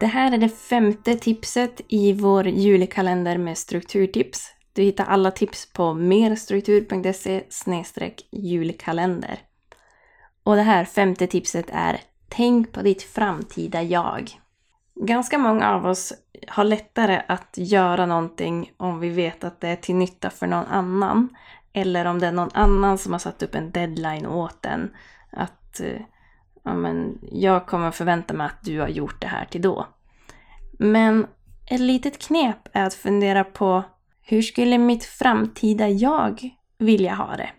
Det här är det femte tipset i vår julkalender med strukturtips. Du hittar alla tips på merstruktur.se julkalender. Och det här femte tipset är Tänk på ditt framtida jag. Ganska många av oss har lättare att göra någonting om vi vet att det är till nytta för någon annan. Eller om det är någon annan som har satt upp en deadline åt en. Att eh, ja, men jag kommer förvänta mig att du har gjort det här till då. Men ett litet knep är att fundera på hur skulle mitt framtida jag vilja ha det?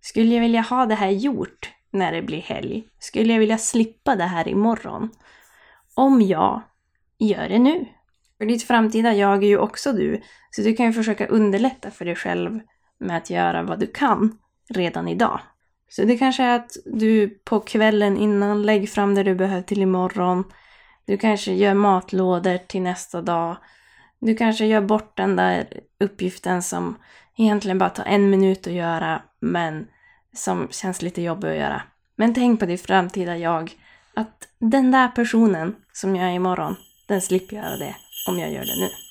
Skulle jag vilja ha det här gjort när det blir helg? Skulle jag vilja slippa det här imorgon? Om ja, gör det nu. För ditt framtida jag är ju också du, så du kan ju försöka underlätta för dig själv med att göra vad du kan redan idag. Så det kanske är att du på kvällen innan lägger fram det du behöver till imorgon. Du kanske gör matlådor till nästa dag. Du kanske gör bort den där uppgiften som egentligen bara tar en minut att göra men som känns lite jobbig att göra. Men tänk på ditt framtida jag. Att den där personen som jag är imorgon, den slipper göra det om jag gör det nu.